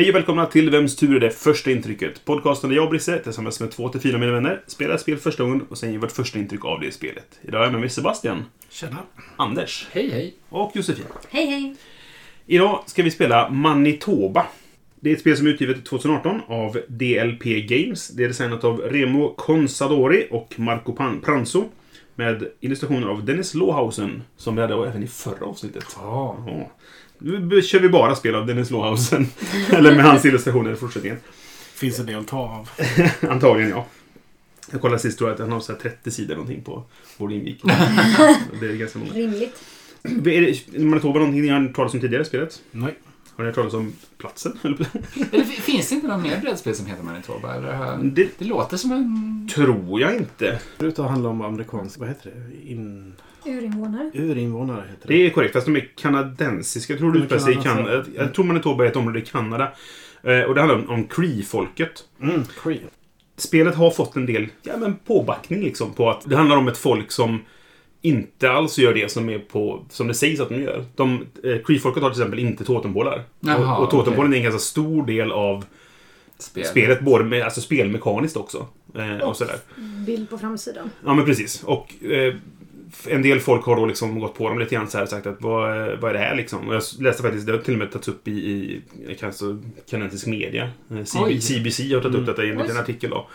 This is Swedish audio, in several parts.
Hej och välkomna till Vems tur är det första intrycket? Podcasten där jag och Brisse tillsammans med två till fyra av mina vänner spelar ett spel första gången och sen ger vårt första intryck av det spelet. Idag är jag med mig Sebastian, Tjena. Anders Hej, hej. och Josefin. Hej, hej. Idag ska vi spela Manitoba. Det är ett spel som är utgivet 2018 av DLP Games. Det är designat av Remo Consadori och Marco Pan- Pranzo. Med illustrationer av Dennis Lohausen, som vi hade även i förra avsnittet. Ja. Ja. Nu kör vi bara spel av Dennis Lohausen. Eller med hans illustrationer i fortsättningen. Finns en del att ta av. Antagligen, ja. Jag kollade sist tror jag att han har så här 30 sidor någonting på vår invik. det är ganska många. Rimligt. Är det Manitoba någonting ni har hört talas om tidigare i spelet? Nej. Har ni hört talas om platsen? Eller? Eller fi- finns det inte någon mer brädspel som heter Manitoba? Eller, Det det låter som en... tror jag inte. Det ut att handla om amerikansk, vad heter det? In... Urinvånare. Urinvånare heter det. Det är korrekt, fast de är kanadensiska. Jag tror De är utspelar sig i kanadensiska. Kanada. Jag tror Manitoba är ett område i Kanada. Eh, Och det handlar om, om Cree-folket. Mm, Cree. Spelet har fått en del ja, men påbackning liksom på att det handlar om ett folk som inte alls gör det som, är på, som det sägs att de gör. De, eh, Cree-folket har till exempel inte totempålar. Jaha, och och totempålen okej. är en ganska stor del av Spel. spelet, både med, alltså spelmekaniskt också. Eh, och sådär. Bild på framsidan. Ja, men precis. Och eh, en del folk har då liksom gått på dem lite grann så här och sagt att vad, eh, vad är det här liksom? Och jag läste faktiskt, det har till och med tagits upp i, i kanske kanadensisk media. Eh, CB. CBC har tagit upp detta i en Oj. liten artikel då.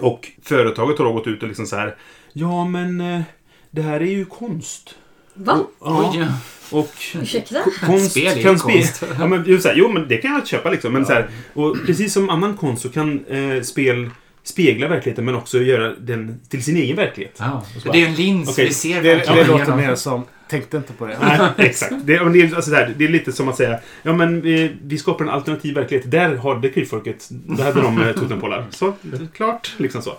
Och företaget har då gått ut och liksom så här Ja, men eh, det här är ju konst. Va? Och, ja, Oj, och Ursäkta? konst Spel är kan spe- konst. Ja, men, jo, så här, jo, men det kan jag köpa liksom. Men så här, och precis som annan konst så kan eh, spel spegla verkligheten men också göra den till sin egen verklighet. Bara- Det är en lins Okej, vi ser Det, verkligen det låter mer som, tänkte inte på det. Nej, exakt. Det, men det, är, alltså, så här, det är lite som att säga Ja men vi, vi skapar en alternativ verklighet. Där har det krypfolket Där hade de eh, totempålar. Så, klart. Liksom så.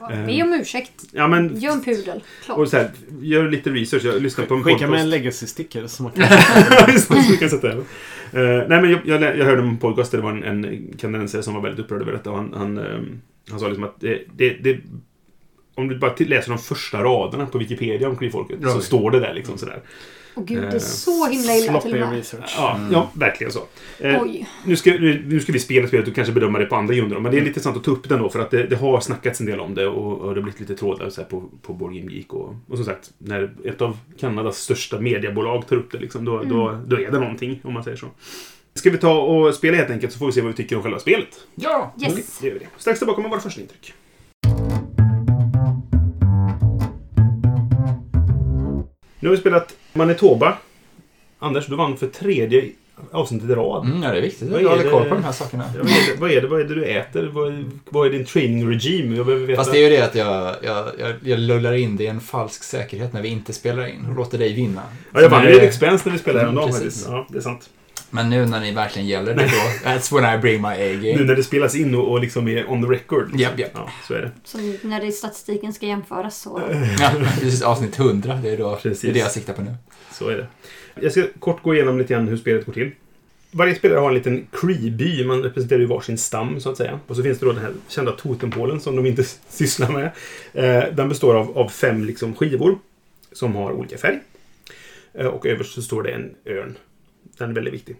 Bara, Ehm. Be om ursäkt. Ja men... Gör en pudel. Klart. Och så här, gör lite research. Jag lyssnar på en Skicka med en legacy-sticker som man kan... Det, sätta över. Eh, nej men jag, jag, jag hörde en podcast där det var en, en kanadensare som var väldigt upprörd över detta. Han, han, ehm, han sa liksom att det, det, det om du bara läser de första raderna på Wikipedia om krypfolket så Oj. står det där liksom sådär. Och gud, det eh, är så himla illa till och med. research. Ja, ja verkligen så. Eh. Nu ska, nu, nu ska vi spela spelet och kanske bedöma det på andra grunder. Men det är lite intressant att ta upp det ändå för att det, det har snackats en del om det och, och det har blivit lite trådar så här på, på Board Game Geek. Och, och som sagt, när ett av Kanadas största mediebolag tar upp det, liksom, då, då, då är det någonting om man säger så. Ska vi ta och spela helt enkelt så får vi se vad vi tycker om själva spelet. Ja! Yes. Det gör vi det. Strax tillbaka med våra första intryck. Nu har vi spelat Manitoba. Anders, du vann för tredje avsnittet i rad. Mm, ja, det är viktigt Vad att är hålla det- koll på de här sakerna. Ja, Vad är, det, vad, är det, vad är det du äter? Vad, vad är din training regime? Jag behöver veta. Fast det är ju det att jag, jag, jag, jag lullar in det i en falsk säkerhet när vi inte spelar in och låter dig vinna. ja, jag vann ju det- en expense när vi spelade Mm, häromdagen precis. faktiskt. Ja, det är sant. Men nu när ni verkligen gäller det då, that's when I bring my Nu A-game. när det spelas in och, och liksom är on the record. Liksom. Japp, japp. Ja, så är det. Som när det i statistiken ska jämföras så. Ja, precis. Avsnitt 100, det är, då, Precis. det är det jag siktar på nu. Så är det. Jag ska kort gå igenom lite grann hur spelet går till. Varje spelare har en liten Cree-by. Man representerar ju varsin stam, så att säga. Och så finns det då den här kända totempålen som de inte sysslar med. Eh, den består av, av fem liksom, skivor som har olika färg. Eh, och överst så står det en örn. Den är väldigt viktig.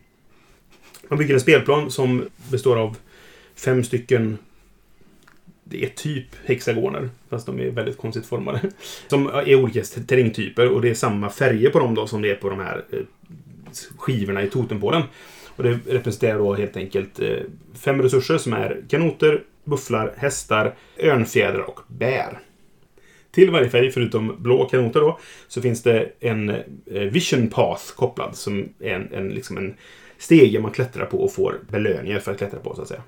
Man bygger en spelplan som består av fem stycken det är typ hexagoner, fast de är väldigt konstigt formade. Som är olika terrängtyper och det är samma färger på dem då som det är på de här eh, skivorna i totempålen. Och det representerar då helt enkelt eh, fem resurser som är kanoter, bufflar, hästar, örnfjädrar och bär. Till varje färg, förutom blå kanoter då, så finns det en eh, vision path kopplad som är en, en, liksom en stege man klättrar på och får belöningar för att klättra på så att säga.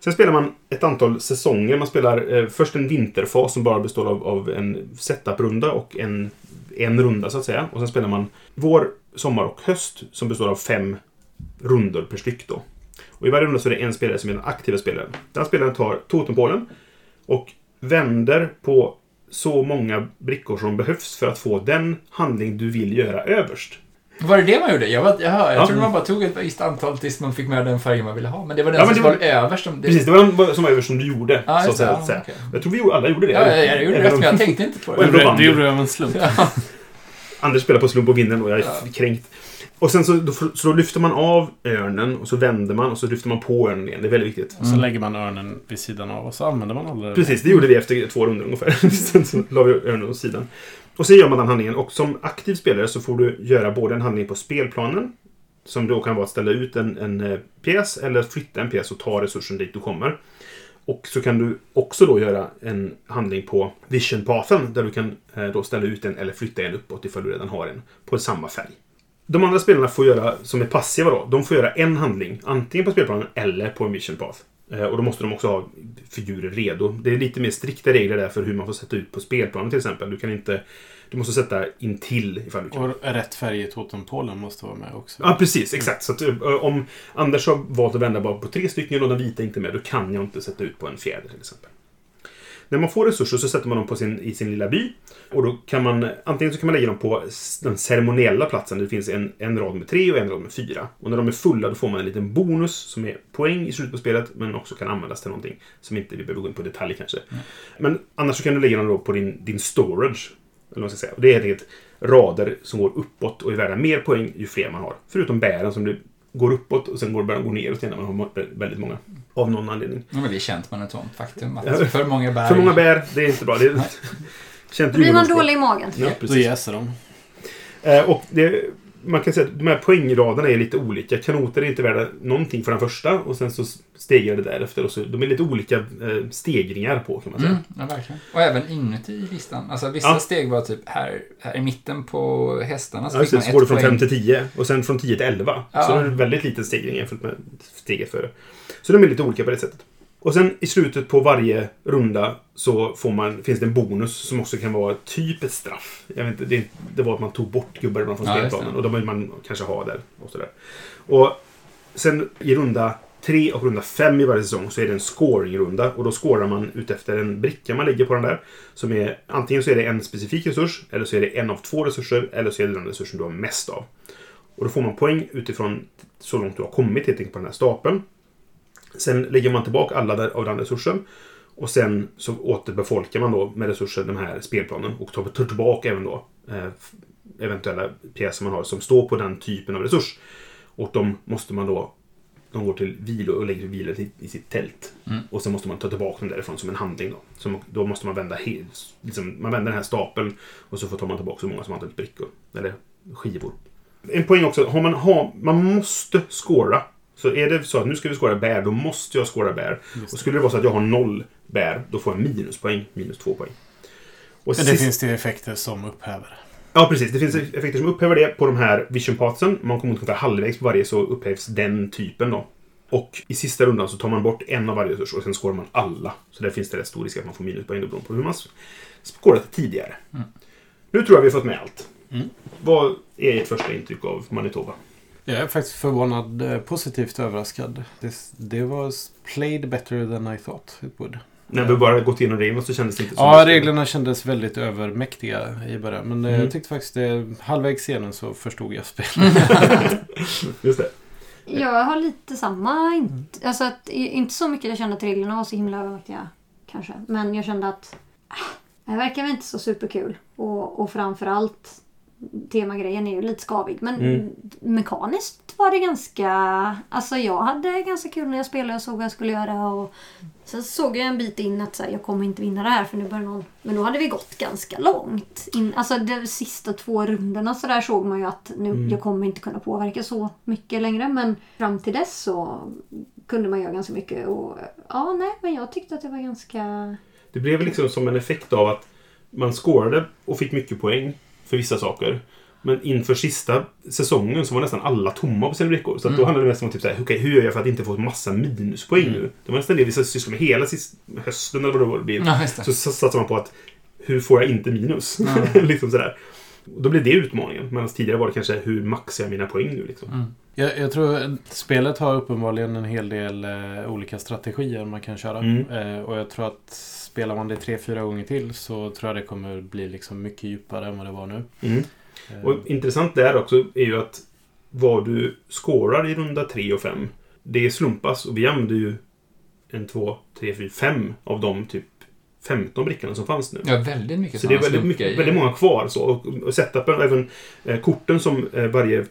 Sen spelar man ett antal säsonger. Man spelar eh, först en vinterfas som bara består av, av en setup-runda och en, en runda så att säga. Och sen spelar man vår, sommar och höst som består av fem rundor per styck då. Och i varje runda så är det en spelare som är den aktiva spelaren. Den spelaren tar totempålen och vänder på så många brickor som behövs för att få den handling du vill göra överst. Var det det man gjorde? Jag, var, jaha, jag Ja. trodde man bara tog ett visst antal tills man fick med den färgen man ville ha. Men det var den Ja, som det var var- överst. Som, det, Precis, det var den som var överst som du gjorde. Ja, så att det. säga. Ja, här. okej. Jag tror vi alla gjorde det. Ja, jag, jag gjorde rätt, om- men jag tänkte inte på det. Det det du. gjorde du av en slump. Anders spelar på slump och vinner och jag är Ja. kränkt. Och sen så då, så då lyfter man av örnen och så vänder man och så lyfter man på örnen igen. Det är väldigt viktigt. Och så lägger man örnen vid sidan av och så använder man alla Precis, det gjorde vi efter två runder ungefär. Sen så la vi örnen åt sidan. Och så gör man den handlingen och som aktiv spelare så får du göra både en handling på spelplanen som då kan vara att ställa ut en, en eh, pjäs eller flytta en pjäs och ta resursen dit du kommer. Och så kan du också då göra en handling på vision pathen där du kan eh, då ställa ut en eller flytta en uppåt ifall du redan har en på samma färg. De andra spelarna får göra, som är passiva då, de får göra en handling antingen på spelplanen eller på en vision path. Eh, Och då måste de också ha figurer redo. Det är lite mer strikta regler där för hur man får sätta ut på spelplanen till exempel. Du kan inte... Du måste sätta intill ifall du kan. Och rätt färg i totempålen måste vara med också. Ja, precis. Exakt. Så att, eh, om Anders har valt att vända bara på tre stycken och den vita inte med, då kan jag inte sätta ut på en fjäder till exempel. När man får resurser så sätter man dem på sin, i sin lilla by. Och då kan man, antingen så kan man lägga dem på den ceremoniella platsen. Det finns en, en rad med tre och en rad med fyra. Och när de är fulla då får man en liten bonus som är poäng i slutet på spelet. Men också kan användas till någonting som inte vi behöver gå in på detalj kanske. Men annars så kan du lägga dem då på din, din storage. Eller vad ska säga. Och det är helt enkelt rader som går uppåt och är värda mer poäng ju fler man har. Förutom bären som det går uppåt och sen går börjar gå neråt igen när man har väldigt många. Av någon anledning. Ja, men det är känt man ett sånt faktum. Att Ja. för många bär... För många bär, det är inte bra. Det är känt Då blir man dålig i magen. Ja, Då precis. jäser de. Eh, och det, man kan säga att de här poängraderna är lite olika. Kanoter är inte värda någonting för den första och sen så stegrar det därefter. Och så, de är lite olika eh, stegringar på kan man säga. Mm, ja, verkligen. Och även inuti listan. Alltså vissa Ja. steg var typ här, här i mitten på hästarna så Ja, fick man så går det från poäng. 5 till 10 och sen från 10 till 11. Ja. Så det är väldigt liten stegring jämfört med steget före. Så de är lite olika på det sättet. Och sen i slutet på varje runda så får man, finns det en bonus som också kan vara typ ett straff. Jag vet inte, det, det var att man tog bort gubbar från Ja, spelplanen och de vill man kanske ha där. Och, sådär. och sen i runda 3 och runda 5 i varje säsong så är det en scoring-runda och då scorar man utefter en bricka man lägger på den där. Som är, antingen så är det en specifik resurs, eller så är det en av två resurser, eller så är det den resursen du har mest av. Och då får man poäng utifrån så långt du har kommit helt enkelt på den här stapeln. Sen lägger man tillbaka alla där, av den resursen. Och sen så återbefolkar man då med resurser den här spelplanen och tar, tar tillbaka även då eh, eventuella pjäser man har som står på den typen av resurs. Och de måste man då de går till vilo och lägger vila i, sitt tält. Mm. Och sen måste man ta tillbaka dem därifrån som en handling. Då, som, då måste man vända, liksom, man vänder den här stapeln och så får man tillbaka så många som antal brickor. Eller skivor. En poäng också. Har man, har, man måste scora. Så är det så att nu ska vi skåra bär, då måste jag skåra bär. Och skulle det vara så att jag har noll bär, då får jag minuspoäng. Minus två poäng. Och Men det sist- finns det effekter som upphäver. Ja, precis. Det finns effekter som upphäver det på de här vision pathsen. Man kommer ungefär halvvägs på varje så upphävs den typen då. Och i sista rundan så tar man bort en av varje resurs och sen skårar man alla. Så där finns det rätt stor risk att man får minuspoäng beroende på hur man skårat tidigare. Nu tror jag vi har fått med allt. Mm. Vad är ert första intryck av Manitoba? Jag är faktiskt förvånad eh, positivt överraskad. Det, det var played better than I thought it would. När vi bara gått igenom reglerna så kändes det inte som... Ja, reglerna kändes väldigt övermäktiga i början. Men eh, Mm. jag tyckte faktiskt det, halvvägs scenen så förstod jag spelet. Just det. Jag har lite samma. Inte, alltså att, inte så mycket jag kände att reglerna var så himla övermäktiga. Kanske. Men jag kände att äh, det verkar väl inte så superkul. Och, och framförallt temagrejen är ju lite skavig. Men Mm. mekaniskt var det ganska... Alltså jag hade ganska kul när jag spelade och såg vad jag skulle göra. Och sen såg jag en bit in att så här, jag kommer inte vinna det här för nu börjar någon... Men då hade vi gått ganska långt. In, alltså de sista två rundorna så där såg man ju att nu, Mm. jag kommer inte kunna påverka så mycket längre. Men fram till dess så kunde man göra ganska mycket. Och ja, nej, men jag tyckte att det var ganska... Det blev liksom som en effekt av att man scorade och fick mycket poäng för vissa saker. Men inför sista säsongen så var nästan alla tomma på sina brickor. Så att då handlade det mest om typ såhär, okej, hur gör jag för att inte få massa minuspoäng nu? Det var nästan det vi sysslade med hela sist, hösten eller vad det blir. Ja. Så, satsade man på att hur får jag inte minus? liksom sådär. Då blir det utmaningen. Medan tidigare var det kanske hur maxar jag mina poäng nu liksom. Mm. Jag, jag tror att spelet har uppenbarligen en hel del eh, olika strategier man kan köra. Mm. Eh, och jag tror att spelar man det tre, fyra gånger till så tror jag det kommer bli liksom mycket djupare än vad det var nu. Mm. Eh, Och intressant där också är ju att vad du scorar i runda 3 och 5 det slumpas och vi använder ju en, två, tre, fyra, fem av de typ 15 brickorna som fanns nu. Ja, väldigt mycket Så det är väldigt, mycket, väldigt många kvar. Så. Och, och setupen, även eh, korten som eh, varje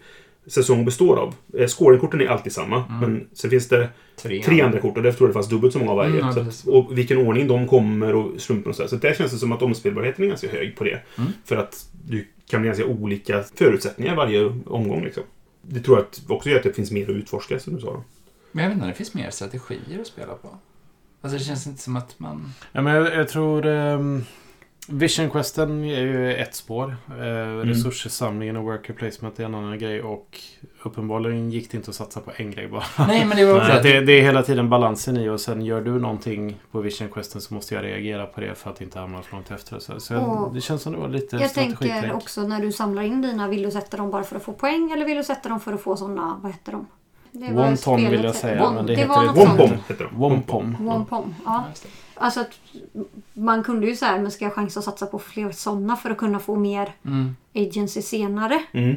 säsong består av. Eh, scoringkorten är alltid samma. Mm. Men sen finns det Tre. tre andra kort och där tror jag det fanns dubbelt så många av varje. Mm, ja, att, och vilken ordning de kommer och slumpen och så. där. Så där känns det som att omspelbarheten är ganska hög på det. Mm. För att du kan bli ganska olika förutsättningar varje omgång. Liksom. Det tror jag att också gör att det finns mer att utforska, som du sa. Men jag vet inte, det finns mer strategier att spela på. Alltså det känns inte som att man... Ja, men jag, jag tror... ehm, Vision Questen är ju ett spår. Eh, Resurssamlingen och worker placement är en annan grej. Och uppenbarligen gick det inte att satsa på en grej bara. Nej, men det var Så också det, det är hela tiden balansen i och sen gör du någonting på Vision Questen så måste jag reagera på det för att inte hamna för långt efter. Så, så jag, det känns som det var lite Jag tänker också när du samlar in dina, vill du sätta dem bara för att få poäng eller vill du sätta dem för att få sådana, vad heter de? Det var Wonton vill jag säga, Won- men det det heter det Wompom. Wompom sånt. heter de. Wompom. Wompom. Ja. Alltså att man kunde ju så här, men ska jag chansa att satsa på fler sådana för att kunna få mer Mm. agency senare? Mm.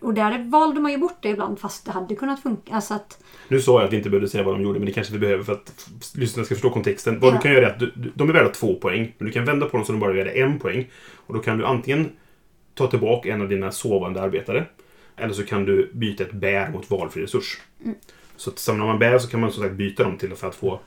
Och där valde man ju bort det ibland fast det hade kunnat funka. Alltså att, Nu sa jag att vi inte behövde säga vad de gjorde, men det kanske vi behöver för att lyssnarna ska förstå kontexten. Vad Ja. du kan göra är att du, du, de är värda två poäng, men du kan vända på dem så de bara är värda en poäng. Och då kan du antingen ta tillbaka en av dina sovande arbetare, eller så kan du byta ett bär mot valfri resurs. Mm. Så att samlar man bär så kan man som sagt byta dem till för att få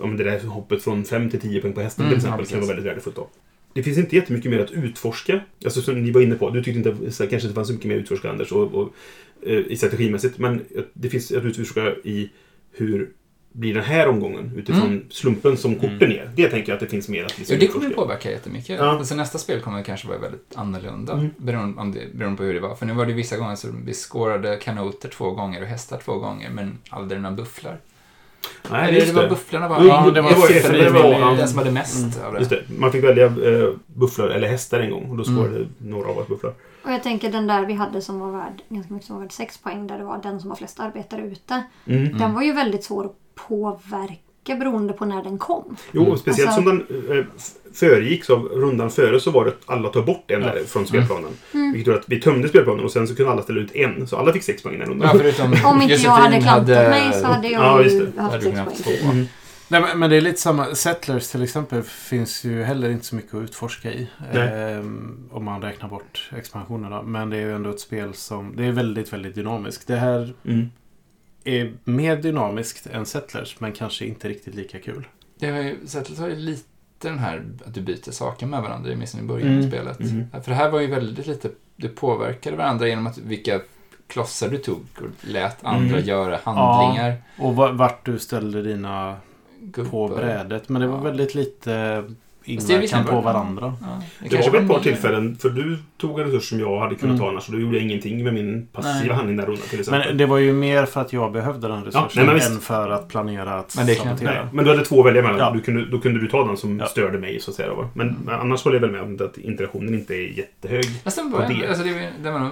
ja, men det där hoppet från 5 till 10 poäng på hästen Mm, till ja, exempel. kan vara väldigt värdefullt då. Det finns inte jättemycket mer att utforska. Alltså som ni var inne på, du tyckte inte så kanske inte fanns så mycket mer att utforska Anders och, och, eh, i strategimässigt. Men det finns att utforska i hur blir den här omgången utifrån slumpen som korten är. Det tänker jag att det finns mer att liksom Jo, det kommer påverka jättemycket. Ja. Alltså, nästa spel kommer kanske vara väldigt annorlunda. Mm. Beroende, om det, beroende på hur det var. För nu var det vissa gånger så vi skårade kanoter två gånger och hästar två gånger, men aldrig några bufflar. Nej, Eller just det var det. bufflarna var... Jo, Ja, det var det var, det var, den som hade mest av det. Just det. Man fick välja eh, bufflar eller hästar en gång och då Mm. scorade några av oss bufflar. och jag tänker den där vi hade som var värd ganska mycket som var värd 6 poäng där det var den som har flest arbetare ute. Mm. Den var ju väldigt svår att påverka beroende på när den kom. Jo, och speciellt Alltså- som den eh, föregicks av rundan före så var det att alla tar bort en Ja. där från spelplanen. Mm. Vilket gjorde att vi tömde spelplanen och sen så kunde alla ställa ut en. Så alla fick sex poäng i den rundan. Ja, förutom Om inte jag hade klantat mig så hade jag Ja, ju det. haft hade du 6 kunnat poäng. Mm. Nej, men, men det är lite samma. Settlers till exempel finns ju heller inte så mycket att utforska i. Ehm, om man räknar bort expansionerna. Men det är ju ändå ett spel som... Det är väldigt, väldigt dynamiskt. Det här Mm. Är mer dynamiskt än Settlers. Men kanske inte riktigt lika kul. Det har ju, Settlers har ju lite den här att du byter saker med varandra, i minst i början Mm. av spelet. Mm. För det här var ju väldigt lite, du påverkade varandra genom att vilka klossar du tog och lät andra Mm. göra handlingar. Och va- vart du ställde dina Gubbar. på brädet. Men det var Ja. väldigt lite Det inverkan lite- på varandra. Ja, Det kanske var vid ett par tillfällen, för du tog en resurs som jag hade kunnat Mm. ta annars och då gjorde jag ingenting med min passiva Nej. handling där rundan till exempel. Men det var ju mer för att jag behövde den resursen nej, men visst. än för att planera att Men det sabotera. Nej, men du hade två att välja mellan. Ja. Du kunde, då kunde du ta den som Ja. störde mig så att säga. Då. Men, Mm. men annars håller jag väl med om att interaktionen inte är jättehög. På det. alltså det, var- det var nog,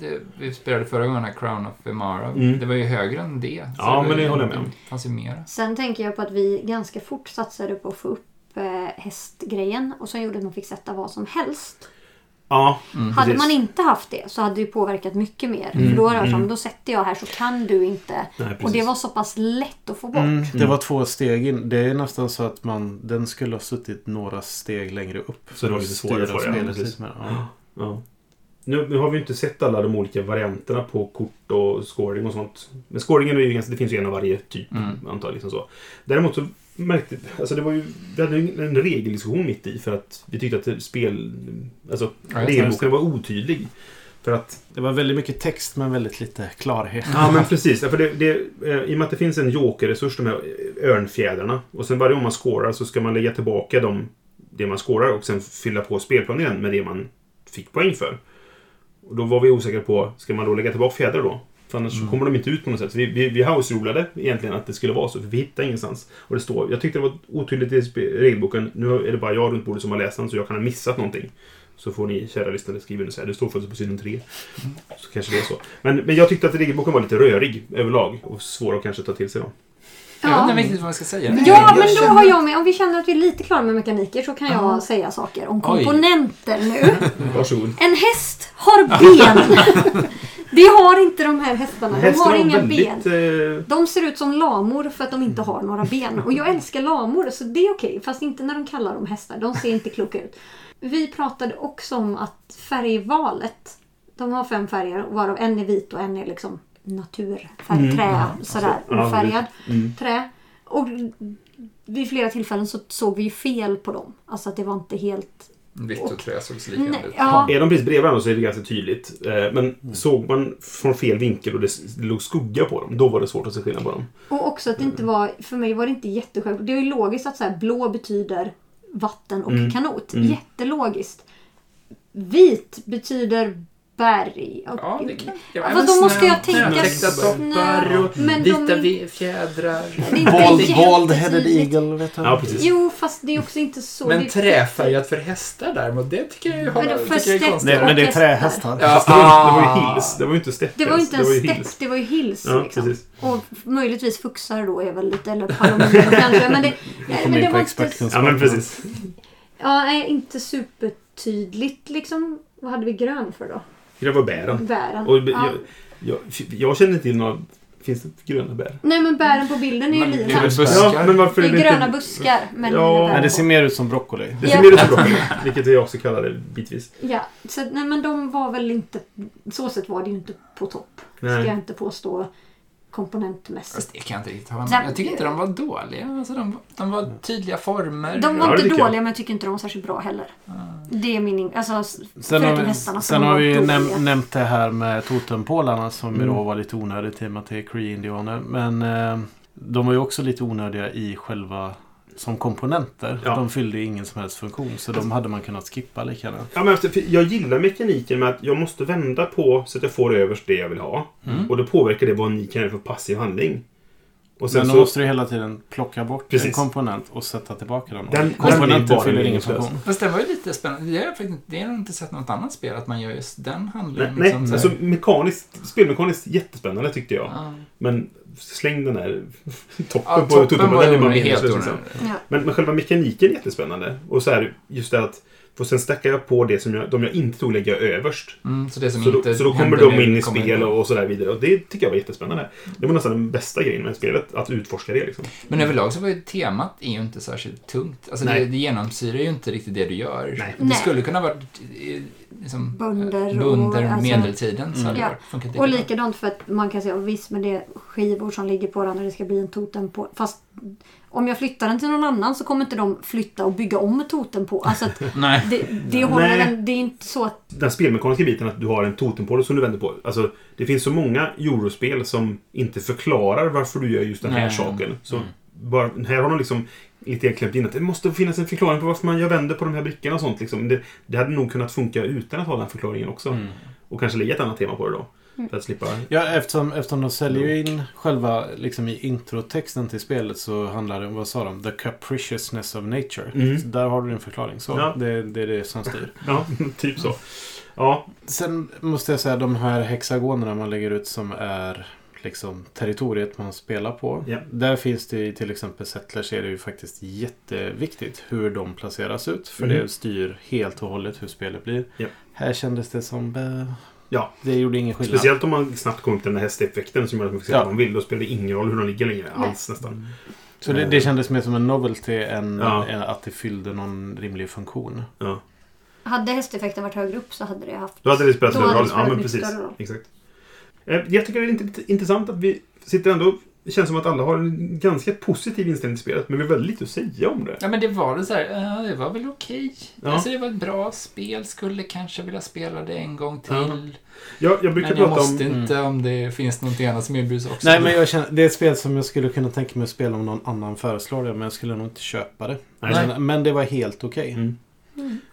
det, vi spelade förra gången, här Crown of Emara. Mm. Det var ju högre än det. Ja, var men det håller jag med om. Det fanns ju mer. Sen tänker jag på att vi ganska fort satsade på att få upp hästgrejen och sen gjorde att man fick sätta vad som helst. Ja, Mm. Hade Precis. man inte haft det så hade det ju påverkat mycket mer. Mm, För då mm. som, då sätter jag här så kan du inte. nej, precis. Och det var så pass lätt att få bort. Mm, det var två steg in. Det är nästan så att man, den skulle ha suttit några steg längre upp. Så det var lite svårare för det, ja, precis. mer. Ja. Ja. Nu, nu har vi inte sett alla de olika varianterna på kort och scoring och sånt. Men scoringen är ju ganska, det finns ju en av varje typ, Mm. antar. Liksom så. Däremot så märkte alltså det var ju, vi hade en regeldiskussion mitt i för att vi tyckte att spel, alltså Ja, regelboken var otydlig. För att Det var väldigt mycket text men väldigt lite klarhet. Ja, men precis. För det, det, eh, I och med att det finns en jokerresurs, de här örnfjädrarna. Och sen varje gång man skårar så ska man lägga tillbaka dem, det man skårar och sen fylla på spelplanen igen med det man fick poäng för. Och då var vi osäkra på, ska man då lägga tillbaka fjädrar då? För annars så Mm. kommer de inte ut på något sätt. Så vi, vi, vi house-rulade egentligen att det skulle vara så, för vi hittade ingenstans. Och det står, jag tyckte det var otydligt i regelboken. Nu är det bara jag runt bordet som har läst den, så jag kan ha missat någonting. Så får ni, kära lyssnare, skriva under så här. Det står faktiskt på sidan 3. Så kanske det är så. Men, men jag tyckte att regelboken var lite rörig överlag. Och svår att kanske ta till sig då. Jag vet Ja. inte riktigt vad man ska säga. Ja, men då har jag med. Om vi känner att vi är lite klara med mekaniker så kan jag Ja. säga saker om Oj. komponenter nu. Varsågod. En häst har ben. Det har inte de här hästarna. De Hästen har inga väldigt... ben. Eh, De ser ut som lamor för att de inte har några ben. Och jag älskar lamor så det är okej. Fast inte när de kallar dem hästar. De ser inte kloka ut. Vi pratade också om att färgvalet. De har fem färger varav en är vit och en är liksom naturfärg. Mm. Trä. Sådär. ja, Ofärgad. mm. Trä. Och vid flera tillfällen så såg vi fel på dem. Alltså att det var inte helt... Vitt och trä såg så likadant ut. ja. Är de precis bredvid varandra så är det ganska tydligt. Eh, Men såg man från fel vinkel och det det låg skugga på dem, då var det svårt att se skillnad på dem. Och också att det inte var, för mig var det inte jättesjälvklart. Det är ju logiskt att så här, blå betyder vatten och Mm. kanot. Mm. Jättelogiskt. Vit betyder berg. Och, Ja, det kan Ja, fast då måste jag tänka toppar snö, och men vita de fjädrar. Bald-headed eagle, vet. Ja, precis. Jo, fast det är också inte så. Men träfärgat för hästar däremot, det tycker jag Men har, det tycker jag är konstigt. Det, men det är hästar. trähästar. Ja, det, var, ju- det var ah. ju hills. Det var ju inte steppes. Det var ju inte en det var ju stepp, det var ju hills. Ja, liksom. Och möjligtvis fuxar då är väl lite, eller palomino kanske. Men det, nej, men det var inte. Ja, men precis. ja, nej, inte supertydligt liksom. Vad hade vi grön för då? Det var bären. Bären. Och ja. jag, jag, jag känner inte till några... Finns det gröna bär? Nej men bären på bilden är ju Men det är lila. Ja, men varför Det är det gröna inte... buskar men Ja. Nej, det ser mer ut som broccoli. Det ser Ja. mer ut som broccoli, vilket jag också kallar det bitvis. Ja, så, nej men de var väl inte... Så sätt var det ju inte på topp. Ska jag Nej. inte påstå komponentmässigt. Det kan jag inte riktigt ha Så- Jag tycker inte de var dåliga. Alltså, de, de var tydliga former. De var inte tycker jag. dåliga men jag tycker inte de var särskilt bra heller. Det är min... in- Alltså, Sen har vi, hästarna sen har vi dåliga. näm nämnt det här med totempålarna som Mm. då var lite onödigt i och med att det är Cree-indianer. Men eh, de var ju också lite onödiga i själva som komponenter. Ja. De fyllde ju ingen som helst funktion så de hade man kunnat skippa lika gärna. Ja, men jag gillar mekaniken med att jag måste vända på så att jag får överst det jag vill ha. Mm. Och då påverkar det vad ni kan göra för passiv handling. Och sen Men då så... måste du hela tiden plocka bort Precis. en komponent och sätta tillbaka den. Den- komponenten fyller ingen funktion. Fast det var ju lite spännande. Det har jag faktiskt inte, det har jag inte sett något annat spel att man gör just den Nej, handlingen. nej liksom så alltså mekaniskt, spelmekaniskt jättespännande tyckte jag. Ja. Men släng den här toppen Ja, på toppen den är bara helt. Liksom. Ja. Men, men själva mekaniken är jättespännande. Och så här, just det att... Och sen stackar jag på det som jag, de jag inte tog lägga överst. Mm, så det som Så då, så då kommer de in i spel och, och så där vidare. Och det tycker jag var jättespännande. Det var nästan den bästa grejen med spelet. Att utforska det liksom. Men överlag så var ju temat är ju inte särskilt tungt. Alltså Nej. det, det genomsyrar ju inte riktigt det du gör. Nej. Det Nej. skulle kunna vara eh, liksom, Bönder eh, och- Bunder alltså- medeltiden så det Ja. Och likadant för att man kan säga visst med det skivor som ligger på den och det ska bli en totem på. Fast om jag flyttar den till någon annan så kommer inte de flytta och bygga om totem på. Alltså att Nej. det, det, håller Nej. en, det är inte så att... Den spelmekaniska biten att du har en totempåle som du vänder på. Alltså, det finns så många eurospel som inte förklarar varför du gör just den här Nej. saken. Så Mm. bara, här har de liksom lite grann klämt in att det måste finnas en förklaring på varför man gör vänder på de här brickorna och sånt. Liksom. Det, det hade nog kunnat funka utan att ha den förklaringen också. Mm. Och kanske lägga ett annat tema på det då. Mm. För att slippa... Ja, eftersom, eftersom de säljer ju in själva, liksom i introtexten till spelet så handlar det om, vad sa de? The capriciousness of nature. Mm. Så där har du din förklaring. Så Ja. det, det är det som styr. Ja, typ så. Ja, Sen måste jag säga de här hexagonerna man lägger ut som är liksom territoriet man spelar på. Ja. Där finns det i till exempel Settlers är det ju faktiskt jätteviktigt hur de placeras ut. För Mhm. det styr helt och hållet hur spelet blir. Ja. Här kändes det som... eh, Ja. Det gjorde ingen skillnad. speciellt om man snabbt kommer upp till den här hästeffekten som gör att man får se Ja. vad man vill. Då spelar det ingen roll hur de ligger längre alls nästan. Så det, det kändes mer som en novelty än, Ja. än att det fyllde någon rimlig funktion. Ja. Hade hästeffekten varit högre upp så hade det haft... Då hade det spelat större roll. Ja, men precis. Exakt. Eh, Jag tycker det är inte intressant att vi sitter ändå... Det känns som att alla har en ganska positiv inställning till spelet, men vi har väldigt lite att säga om det. Ja, men det var det så här, det var väl okej. Ja. Alltså det var ett bra spel, skulle kanske vilja spela det en gång till. Ja. Jag, jag brukar Men jag prata måste om... inte om det finns någonting annat som erbjuds också. Nej, men jag känner, det är ett spel som jag skulle kunna tänka mig att spela om någon annan föreslår det. Men jag skulle nog inte köpa det. Nej. Men, men det var helt okej. Mm.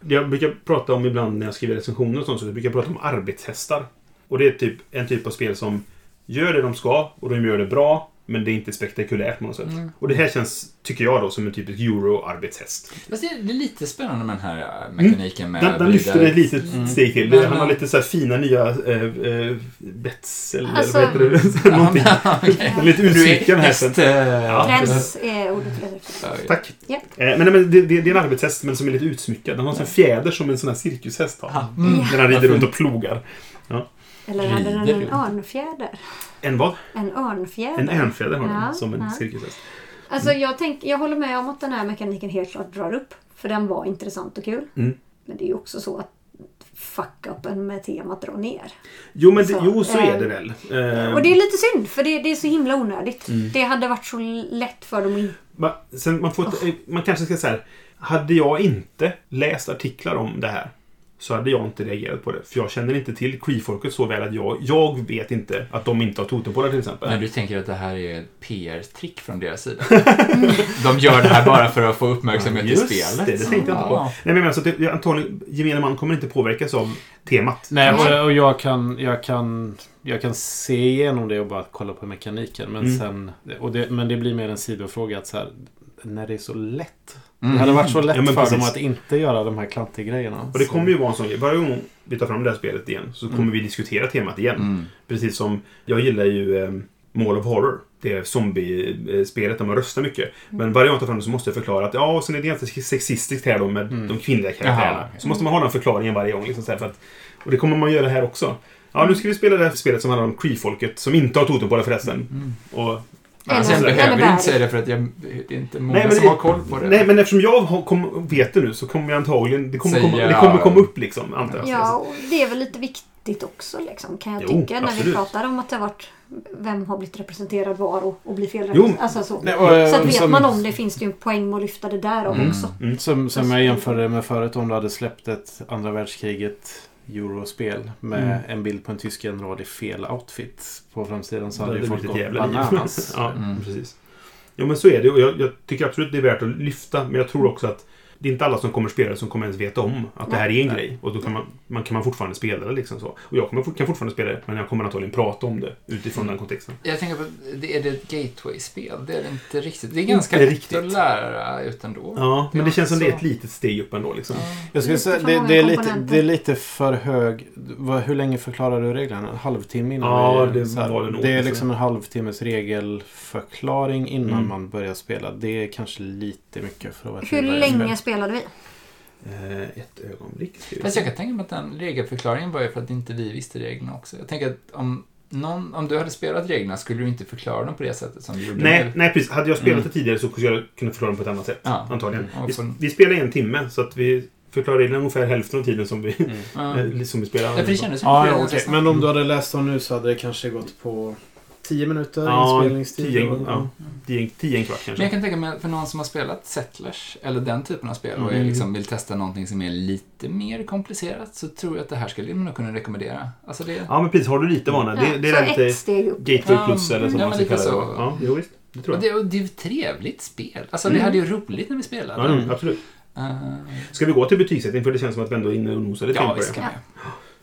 Jag brukar prata om ibland när jag skriver recensioner och sånt, så jag brukar prata om arbetshästar. Och det är typ en typ av spel som gör det de ska och de gör det bra. Men det är inte spektakulärt på något sätt. Mm. Och det här känns, tycker jag då, som en typisk euro-arbetshäst. Fast det är lite spännande med den här äh, mekaniken med... Den, den lyfter ett litet Mm. steg till. Men- Han har lite så här fina nya äh, äh, bets, eller Alltså- vad heter det? Någonting. Den är lite utsmyckad hästen. äh, Ja. Gräns är ordet. Tack. Ja. Eh, Men, nej, men det, det, är en arbetshäst men som är lite utsmyckad. Den har en fjäder som en sån här cirkushäst har. Ah, mm. När han rider runt och plogar. Eller hade den en örnfjäder? En vad? En örnfjäder. En örnfjäder har den Ja, som en ja. cirkushäst. Alltså jag, tänk, jag håller med om att den här mekaniken helt klart drar upp. För den var intressant och kul. Mm. Men det är ju också så att fuck-upen med temat drar ner. Jo, men det, Så, jo, så eh, är det väl. Eh, Och det är lite synd för det, det är så himla onödigt. Mm. Det hade varit så lätt för dem att Va, sen man, får, ett- man kanske ska säga Hade jag inte läst artiklar om det här så hade jag inte reagerat på det. För jag känner inte till Cree-folket så väl att jag, jag vet inte att de inte har totempålar till exempel. Men du tänker att det här är ett PR-trick från deras sida? De gör det här bara för att få uppmärksamhet i Just spelet? det, det tänkte jag inte på. Ja. Nej, men jag menar så att det, antagligen, gemene man kommer inte påverkas av temat. Nej, Nej. och, och jag, kan, jag, kan, jag kan se igenom det och bara kolla på mekaniken. Men, Mm. sen, och det, men det blir mer en sidofråga att så här, när det är så lätt. Mm. Det hade varit så lätt Ja, för precis. dem att inte göra de här klantiga grejerna. Och det kommer ju vara en sån grej. Varje gång vi tar fram det här spelet igen så kommer Mm. vi diskutera temat igen. Mm. Precis som, jag gillar ju eh, Mall of Horror. Det zombie-spelet där man röstar mycket. Men varje gång jag tar fram det så måste jag förklara att ja, och sen är det ganska sexistiskt här då med Mm. de kvinnliga karaktärerna. Så måste man ha den förklaringen varje gång. Liksom, så här, för att, och det kommer man göra här också. Ja, nu ska vi spela det här spelet som handlar om Cree-folket som inte har totempålar förresten. Mm. Och, Jag Eller- behöver eller inte säga det för att jag, det är inte många Nej, men som det- har koll på det. nej, men eftersom jag har, kom, vet det nu så kommer jag antagligen... Det kommer, Säga- komma, det kommer komma upp liksom, antar jag. Ja, och det är väl lite viktigt också liksom, kan jag Jo, tycka. När vi absolut. pratar om att det har varit vem har blivit representerad var och, och blir fel Jo. Alltså så. Nej, och, eh, så att vet som- man om det finns det ju en poäng att lyfta det där Mm. också. Mm. Som, som jag jämförde med förut om du hade släppt ett andra världskriget Eurospel med Mm. en bild på en tysk general i fel outfit på framsidan så Det hade ju är folk gått bananas. ja, Mm. precis. Jo, men så är det. Och jag, jag tycker absolut det är värt att lyfta. Men jag tror också att det är inte alla som kommer spela det som kommer ens veta om att det här är en grej. Och då kan man, man, kan man fortfarande spela det liksom så. Och jag kommer, kan fortfarande spela det, men jag kommer antagligen prata om det utifrån Mm. den kontexten. Jag tänker på, det är det ett gateway-spel? Det är det inte riktigt. Det är ganska lätt riktigt. att lära ut ändå. Ja, men det känns som det är så- ett litet steg upp ändå liksom. Jag skulle säga, det, det, är lite, det är lite för hög... Hur länge förklarar du reglerna? En halvtimme innan? Ja, det så här, var det nog. Det är liksom en halvtimmes regelförklaring innan Mm. man börjar spela. Det är kanske lite mycket för att vara Hur länge spelade vi? Eh, ett ögonblick. ska vi Fast jag kan tänka mig att den regelförklaringen var ju för att inte vi visste reglerna också. Jag tänker att om, någon, om du hade spelat reglerna skulle du inte förklara dem på det sättet som du gjorde Nej, nej, precis. Hade jag spelat Mm. det tidigare så skulle jag kunna förklara det på ett annat sätt. Ja. Antagligen. Mm. Vi, vi spelar i en timme, så att vi förklarar reglerna ungefär hälften av tiden som vi, Mm. Som vi spelar. Ja, för det kändes som Ja, ja ganska Men om du hade läst dem nu så hade det kanske gått på 10 minuter Ja, inspelningstid. tio, och- ja. Tio, tio en kvart kanske. Men jag kan tänka mig för någon som har spelat Settlers, eller den typen av spel, och är Mm. liksom vill testa någonting som är lite mer komplicerat, så tror jag att det här skulle man kunna rekommendera. Alltså det... Ja, men precis. Har du lite vana. Det, det är så lite ett steg upp. Gateway Ja, plus eller som ja, man ska kalla det. så. Ja, jo, visst. Det tror Och jag. det, och det är ju ett trevligt spel. Alltså vi Mm. hade ju roligt när vi spelade. Ja, Mm. absolut. Eh, Ska vi gå till betygssättning? För det känns som att vi ändå är inne och nosar lite ja, på visst det. kan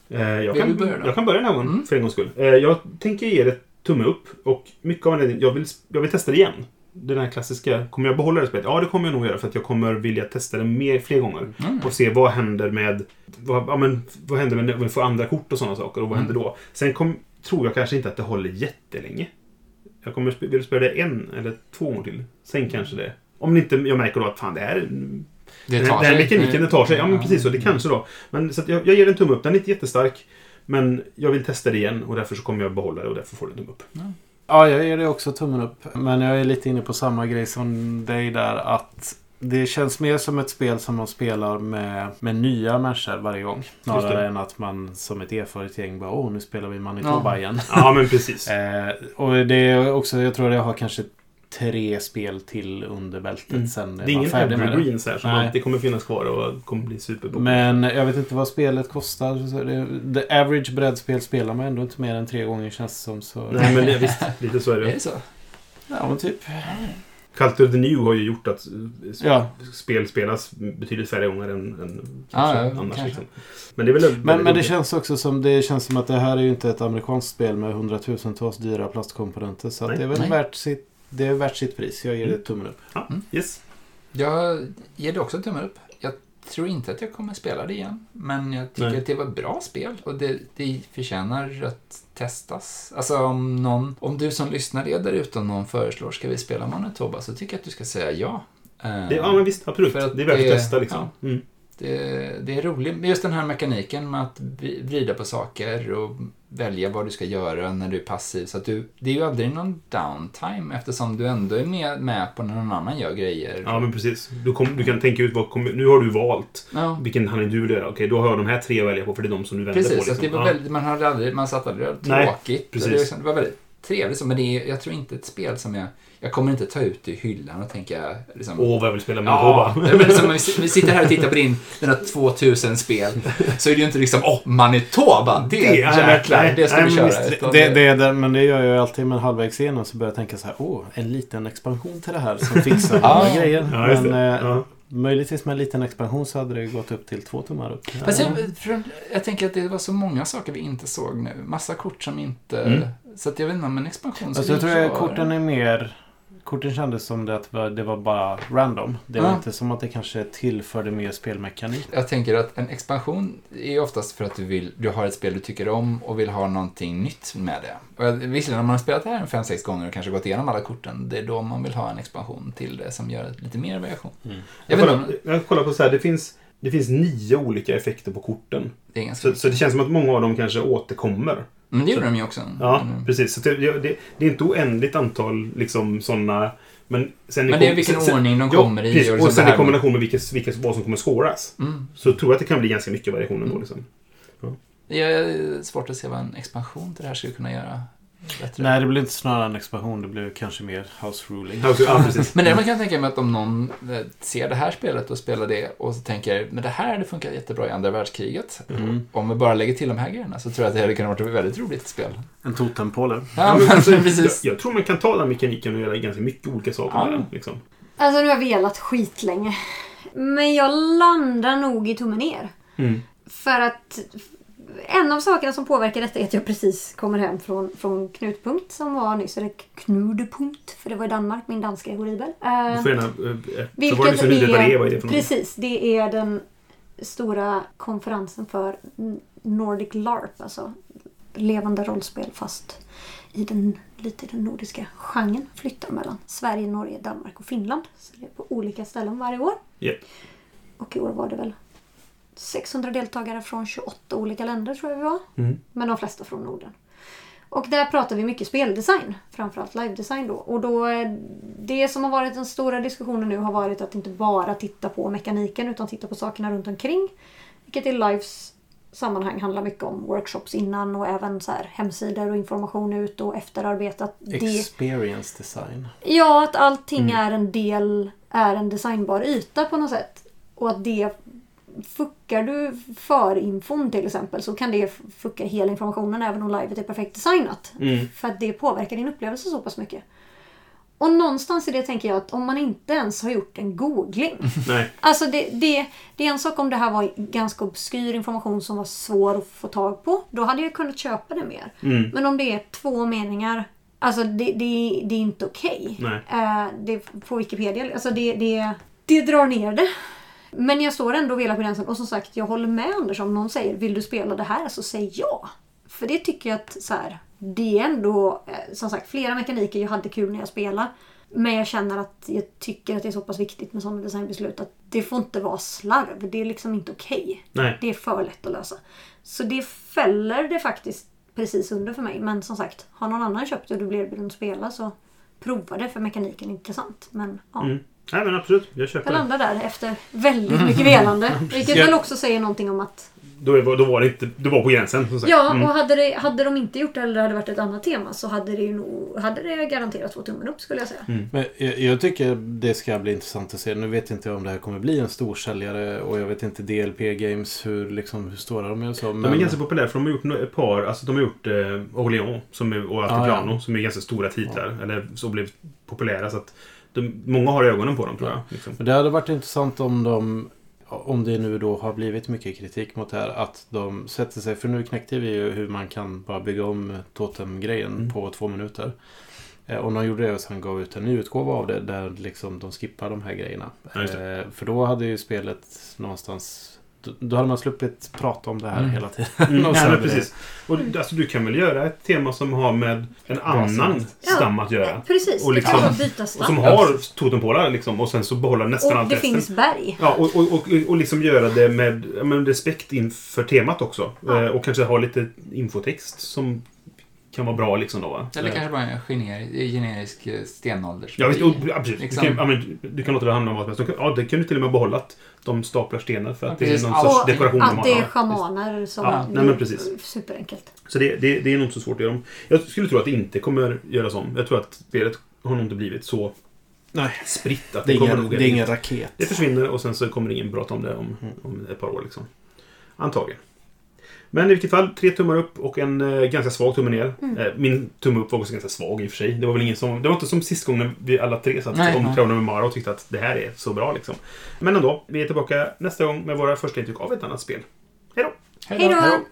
vi. Eh, jag, kan, jag kan börja den här gången, Mm. för en gångs skull. Eh, jag tänker ge det tumme upp. Och mycket av anledningen, jag vill, jag vill testa det igen. Den här klassiska, kommer jag behålla det spelet? Ja, det kommer jag nog göra för att jag kommer vilja testa det mer, fler gånger. Mm. Och se vad händer med vad, ja, men, vad händer med när vi får andra kort och sådana saker. Och vad Mm. händer då? Sen kom, tror jag kanske inte att det håller jättelänge. Jag kommer vill spela det en eller två gånger till. Sen kanske det... Om inte jag märker då att fan det här... Det tar den här mekaniken, den tar sig. Ja, men precis så. Det kanske då. Men så jag, jag ger den tumme upp. Den är inte jättestark. Men jag vill testa det igen och därför så kommer jag behålla det och därför får den tumme upp. Ja, jag ger det också tummen upp. Men jag är lite inne på samma grej som dig där. Att det känns mer som ett spel som man spelar med, med nya människor varje gång. Snarare det. än att man som ett erfaret gäng bara åh, nu spelar vi Manitoba Ja. igen. Ja, men precis. Eh, och det är också, jag tror jag har kanske tre spel till under bältet Mm. sen Det är ingen färdig med det. evergreens här som Nej. alltid kommer finnas kvar och kommer bli superpopulärt. Men jag vet inte vad spelet kostar. Så det, the average brädspel spelar man ändå inte mer än tre gånger känns det som. Så. Nej, men det, visst. Lite så är Är det. det så? Ja, men typ. Cult of the New har ju gjort att eh, Ja. spel spelas betydligt färre gånger än, än kanske ja, annars. kanske. Liksom. Men det är väl Men, men det roligt. känns också som det känns som att det här är ju inte ett amerikanskt spel med hundratusentals dyra plastkomponenter. Så det är väl Nej. värt sitt, det är värt sitt pris. Jag ger det tummen upp. Ja, yes. Jag ger det också tummen upp. Jag tror inte att jag kommer spela det igen. Men jag tycker Nej. att det var ett bra spel och det, det förtjänar att testas. Alltså om någon, om du som lyssnar är där ute och någon föreslår ska vi spela Manitoba så tycker jag att du ska säga ja. Eh, Det, ja, men visst. Absolut. För att det är värt att testa liksom. Mm. det, det är roligt. Men Just den här mekaniken med att vri- vrida på saker och välja vad du ska göra när du är passiv. Så att du, det är ju aldrig någon downtime eftersom du ändå är med, med på när någon annan gör grejer. Ja, men precis. Du, kom, du kan tänka ut vad kommer- Nu har du valt Ja. vilken handling du vill göra. Okej, då har jag de här tre att välja på för det är de som du vänder Precis, på. det Liksom. var Ja. väldigt, man hade aldrig, man satt aldrig Nej, tråkigt. precis. Och Det, liksom- det var väldigt trevligt, så, men det är, jag tror inte ett spel som jag, jag kommer inte ta ut i hyllan och tänka liksom, Åh, vad jag vill spela med Ja, Manitoba. det är väl som om vi vi sitter här och tittar på din, dina 2000 spel. Så är det ju inte liksom, åh, Manitoba, det, Det- jäklar, nej, det ska nej, vi men köra. visst, Utan Det, det är det, men det gör jag ju alltid med halvvägs igenom så börjar jag tänka så här. Åh, en liten expansion till det här som fixar några grejer. Ja, men eh, Ja. Möjligtvis med en liten expansion så hade det gått upp till två tummar upp. Fast jag, jag tänker att det var så många saker vi inte såg nu. Massa kort som inte... Mm. Så att jag vet inte om en expansion Alltså jag tror att klara- korten är mer... Korten kändes som det att det var- bara random. Det var Ja. inte som att det kanske tillförde mer spelmekanik. Jag tänker att en expansion är oftast för att du, vill, du har ett spel du tycker om och vill ha någonting nytt med det. Och visserligen, om man har spelat det här en fem sex gånger och kanske gått igenom alla korten, det är då man vill ha en expansion till det som gör lite mer variation. Mm. Jag Jag kollar, jag kollar på så här, det finns, det finns nio olika effekter på korten. det Så, så det känns som att många av dem kanske återkommer. Men det gjorde de ju också. Ja, Mm. precis. Så det, det, det är inte oändligt antal liksom sådana... Men, sen Men det är vilken ordning de kommer i Ja, precis. och Och, liksom sen i kombination med vilka, vilka, vad som kommer skåras. Mm. Så tror jag att det kan bli ganska mycket variation ändå. Liksom. Det är svårt att se vad en expansion till det här skulle kunna göra. Nej, det blir inte snarare en expansion. Det blir kanske mer house ruling. Ja, precis. Men däremot kan jag tänka mig att om någon eh, ser det här spelet och spelar det och så tänker men det här hade funkat jättebra i andra världskriget. Mm. Om vi bara lägger till de här grejerna så tror jag att det hade kunnat vara ett väldigt roligt spel. En totempåle. Ja, men alltså, precis. Jag, jag tror man kan ta den mekaniken och göra ganska mycket olika saker Ja. med den. Liksom. Alltså nu har jag velat skitlänge. Men jag landar nog i tummen ner. Mm. För att en av sakerna som påverkar detta är att jag precis kommer hem från, från Knutpunkt som var nyss. Eller Knudepunkt, för det var i Danmark. Min danska är horribel. Eh, Du får gärna... eh, Vilket så var det är. Vad är det för? Precis, det är den stora konferensen för Nordic LARP. Alltså levande rollspel fast i den, lite i den nordiska genren. Flyttar mellan Sverige, Norge, Danmark och Finland. Så det är på olika ställen varje år. Japp. Och i år var det väl 600 deltagare från 28 olika länder tror jag vi var. Mm. Men de flesta från Norden. Och där pratar vi mycket speldesign. Framförallt live-design då. Och då, eh, det som har varit den stora diskussionen nu har varit att inte bara titta på mekaniken utan titta på sakerna runt omkring. Vilket i lives sammanhang handlar mycket om workshops innan och även så här hemsidor och information ut och efterarbetat. Det, Experience design. ja, att allting Mm. är en del, är en designbar yta på något sätt. Och att det Fuckar du för infon till exempel så kan det fucka hela informationen även om livet är perfekt designat. Mm. För att det påverkar din upplevelse så pass mycket. Och någonstans i det tänker jag att om man inte ens har gjort en googling. Nej. Alltså det, det, det är en sak om det här var ganska obskyr information som var svår att få tag på. Då hade jag kunnat köpa det mer. Mm. Men om det är två meningar. Alltså det, det, det är inte okej. Nej. Eh, det på Wikipedia. Alltså det, det, det drar ner det. Men jag står ändå och velar på gränsen. Och som sagt, jag håller med Anders om någon säger vill du spela det här så säg ja. För det tycker jag att så här, det är ändå eh, som sagt flera mekaniker jag hade kul när jag spelade. Men jag känner att jag tycker att det är så pass viktigt med sådana designbeslut att det får inte vara slarv. Det är liksom inte okej. Nej. Det är för lätt att lösa. Så det fäller det faktiskt precis under för mig. Men som sagt, har någon annan köpt det och du blir erbjuden att spela så prova det för mekaniken är intressant. Men ja, Mm. Nej, men absolut. Jag köper jag det. landar där efter väldigt mycket velande. Vilket Ja. väl också säger någonting om att Då, är- då var det inte... Du var på gränsen, som sagt. Ja, Mm. och hade, det, hade de inte gjort det eller det hade varit ett annat tema så hade det ju nog, hade det garanterat fått tummen upp skulle jag säga. Men jag, jag tycker det ska bli intressant att se. Nu vet inte jag om det här kommer bli en storsäljare och jag vet inte DLP Games hur, liksom, hur stora de är och så. Men... De är ganska populära för de har gjort ett par, alltså de har gjort eh, Orléans som är, och Altiplano Ah, ja. som är ganska stora titlar. Eller som blev populära så att de, många har ögonen på dem tror jag. Liksom. Det hade varit intressant om de om det nu då har blivit mycket kritik mot det här att de sätter sig, för nu knäckte vi ju hur man kan bara bygga om totem-grejen Mm. på två minuter. Eh, Och de gjorde det och sen gav ut en ny utgåva av det där liksom de skippar de här grejerna. Ja. Eh, För då hade ju spelet någonstans då- då hade man sluppit prata om det här Mm. hela tiden. Mm, Och ja, men det- precis. Och, alltså, du kan väl göra ett tema som har med en annan stam att göra? Precis, Och det liksom- vara byta Och stam. som har totempålar liksom, och sen så behålla nästan Och allt det resten. finns berg. Ja, och, och, och, och liksom göra det med, ja, med respekt inför temat också. Ja. Eh, och kanske ha lite infotext som kan vara bra liksom då va? Eller Eh, kanske bara en generisk, generisk eh, stenålders. Ja, visst, och, absolut. Liksom. Du, kan, ja, men, du kan låta det handla om vad som helst. Ja, det kan du till och med behålla. att De staplar stenar för att Ja, det är någon Och sorts dekoration. de Att har. det är Ja, schamaner som... Ja, nej, men precis. Superenkelt. Så det, det, det är nog inte så svårt att göra om. Jag skulle tro att det inte kommer göras om. Jag tror att spelet har nog inte blivit så Nej, spritt. Att det är kommer ingen, nog det är ingen raket. Det försvinner och sen så kommer ingen prata om det om, om ett par år. Liksom. Antagligen. Men i vilket fall, tre tummar upp och en eh, ganska svag tumme ner. Mm. Eh, min tumme upp var också ganska svag i och för sig. Det var väl ingen som... Det var inte som sist gången vi alla tre satt Nej, om. Crown of Mara och tyckte att det här är så bra liksom. Men ändå, vi är tillbaka nästa gång med våra första intryck av ett annat spel. Hej då! Hej då!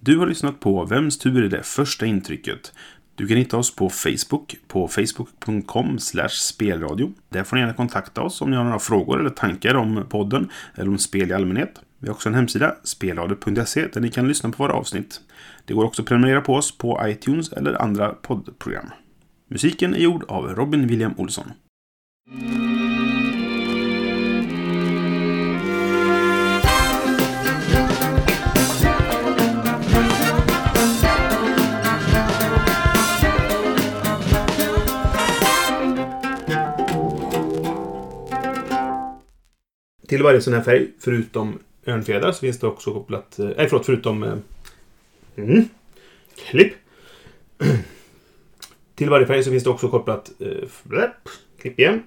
Du har lyssnat på Vems tur är det första intrycket? Du kan hitta oss på Facebook på facebook.com spelradio. Där får ni gärna kontakta oss om ni har några frågor eller tankar om podden eller om spel i allmänhet. Vi har också en hemsida, spelradio.se, där ni kan lyssna på våra avsnitt. Det går också att prenumerera på oss på iTunes eller andra poddprogram. Musiken är gjord av Robin William Olsson. Till varje sån här färg, förutom örnfjädrar, så finns det också kopplat... eh, Nej, förlåt, förutom... eh, Mm, klipp. Till varje färg så finns det också kopplat... Eh, klipp igen.